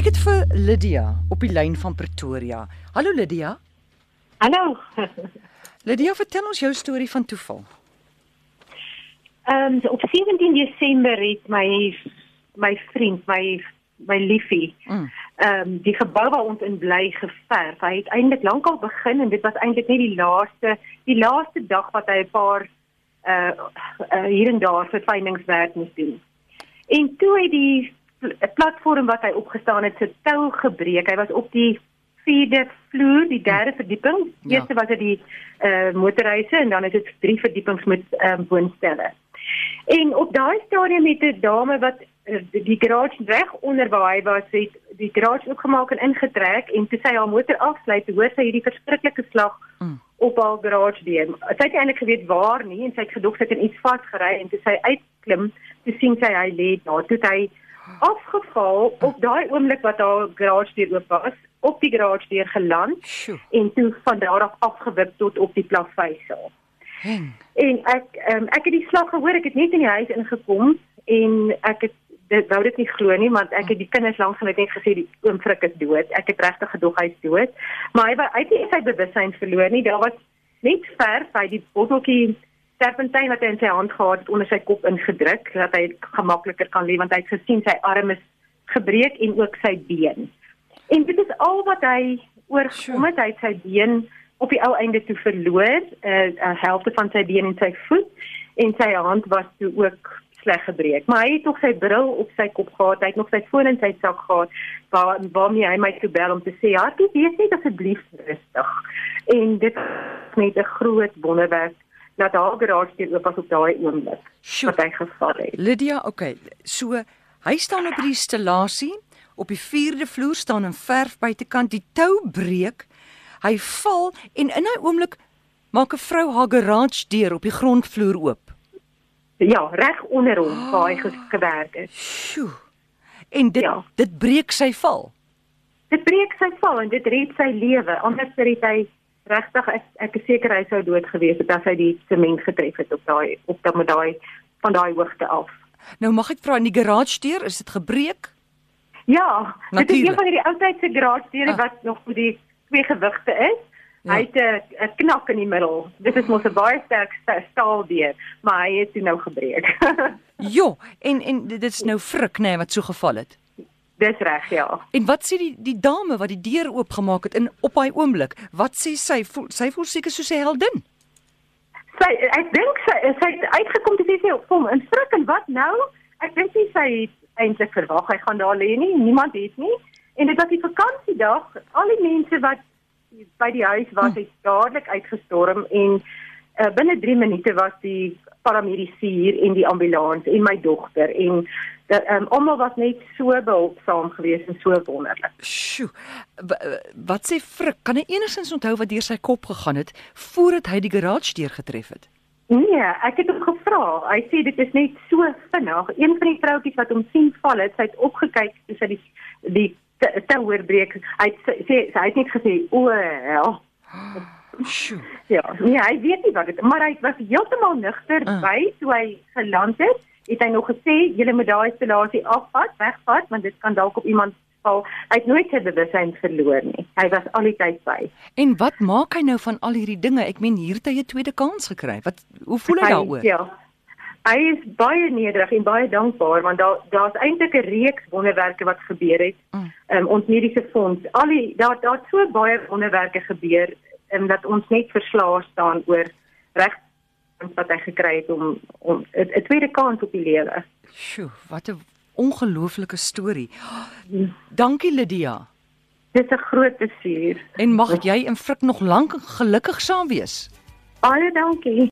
Ek het vir Lydia op die lyn van Pretoria. Hallo Lydia. Hallo. Lydia, vertel ons jou storie van toeval. Ehm um, op 17 Desember het my my vriend, my my liefie, ehm mm. um, die gebou waar ons in bly geverf. Hy het eintlik lankal begin en dit was eintlik net die laaste die laaste dag wat hy 'n paar uh, uh hier en daar verfyningswerk moes doen. En toe het die platform wat hy opgestaan het, se tou gebreek. Hy was op die vierde vloer, die derde verdieping. Ja. Eerste was dit die uh motorhuise en dan is dit drie verdiepings met ehm um, woonstelle. En op daai stadium het 'n dame wat uh, die garage reg onder waar hy was, het die garage oopgemaak en ingetrek en toe sy haar motor afsluit, hoor sy hierdie verskriklike slag mm. op haar garage deur. Sy het eintlik geweet waar nie en sy het gedog sy het iets vasgery en toe sy uitklim, toe sien sy hy lê daar. Toe hy afgeval op daai oomblik wat haar garage deur oop was, op die garage deur geland Sjoe. en toe van daar af afgewip tot op die plaveisel. En ek um, ek het die slag gehoor, ek het net in die huis ingekom en ek het dit wou dit nie glo nie want ek het die kinders langs net net gesê die oom Frik is dood. Ek het regtig gedog hy's dood. Maar hy het nie sy bewussyn verloor nie. Daar was net ver by die botteltjie serpentyn wat hy in sy hand gehad het onder sy kop ingedruk dat hy gemakliker kan lê want hy het gesien sy arm is gebreek en ook sy been. En dit is al wat hy oorgekom het, hy het sy been op die ou einde toe verloor, eh, 'n uh, helfte van sy been en sy voet en sy hand was toe ook sleg gebreek. Maar hy het nog sy bril op sy kop gehad, hy het nog sy foon in sy sak gehad waar waarmee hy my toe bel om te sê, "Ja, jy weet net asseblief rustig." En dit is net 'n groot wonderwerk dat haar garage deur oop was op daai oomblik wat hy geval het. Lydia, okay. So hy staan op die installasie op die 4de vloer staan 'n verf buitekant, die tou breek. Hy val en in 'n oomblik maak 'n vrou haar garage deur op die grondvloer oop. Ja, reg onder hom oh, waar hy gewerk het. Sjoe. En dit ja. dit breek sy val. Dit breek sy val en dit red sy lewe. Anders het hy regtig ek, ek is seker hy sou dood gewees het as hy die sement getref het op daai op daai daai van daai hoogte af. Nou mag ek vra in die garage deur is dit gebreek? Ja, Natuurlijk. dit is een van die oudheidse garage deure ah. wat nog vir die twee gewigte is. Ja. Hy het 'n knak in die middel. Dit is mos 'n baie sterk staal deur, maar hy het nou gebreek. jo, en en dit is nou frik nê nee, wat so geval het. Dis reg, ja. En wat sê die die dame wat die deur oopgemaak het in op daai oomblik? Wat sê sy? Voel, sy voel seker soos 'n heldin. Sy ek dink sy sy het uitgekom te sê sy kom in skrik en wat nou? Ek dink sy sê eintlik verwag hy gaan daar lê nie. Niemand het nie. En dit was die vakansiedag. Al die mense wat by die huis was, hm. het dadelik uitgestorm en uh, binne 3 minute was die paramedici hier en die ambulans en my dogter en dat um, almal was net so behulpsaam geweest en so wonderlik. Sjoe. Wat sê Frik? Kan hy enigstens onthou wat deur sy kop gegaan het voordat hy die garage deur getref het? Nee, ek het hom gevra. Hy sê dit is net so vinnig. Een van die vroutjies wat hom sien val het, sy het opgekyk toe sy die die tower breek. Hy sê sy, sy het net gesê, "O, hel." Sjoe. Ja, nee, hy weet nie wat dit, maar hy was heeltemal nugter uh. by toe hy geland het het hy nog gesê julle moet daai installasie afvat, wegvat want dit kan dalk op iemand val. Hy het nooit sy bewussyn verloor nie. Hy was al die tyd by. En wat maak hy nou van al hierdie dinge? Ek meen hier het hy 'n tweede kans gekry. Wat hoe voel hy, hy daaroor? Ja. Hy is baie nederig en baie dankbaar want daar daar's eintlik 'n reeks wonderwerke wat gebeur het. Mm. Um, ons mediese fonds, al die daar daar't so baie wonderwerke gebeur um, dat ons net verslae staan oor reg wat hy gekry het om om 'n tweede kans op die lewe. Sjoe, wat 'n ongelooflike storie. Dankie Lydia. Dit is 'n groot plesier. En mag jy en Frik nog lank gelukkig saam wees. Baie dankie.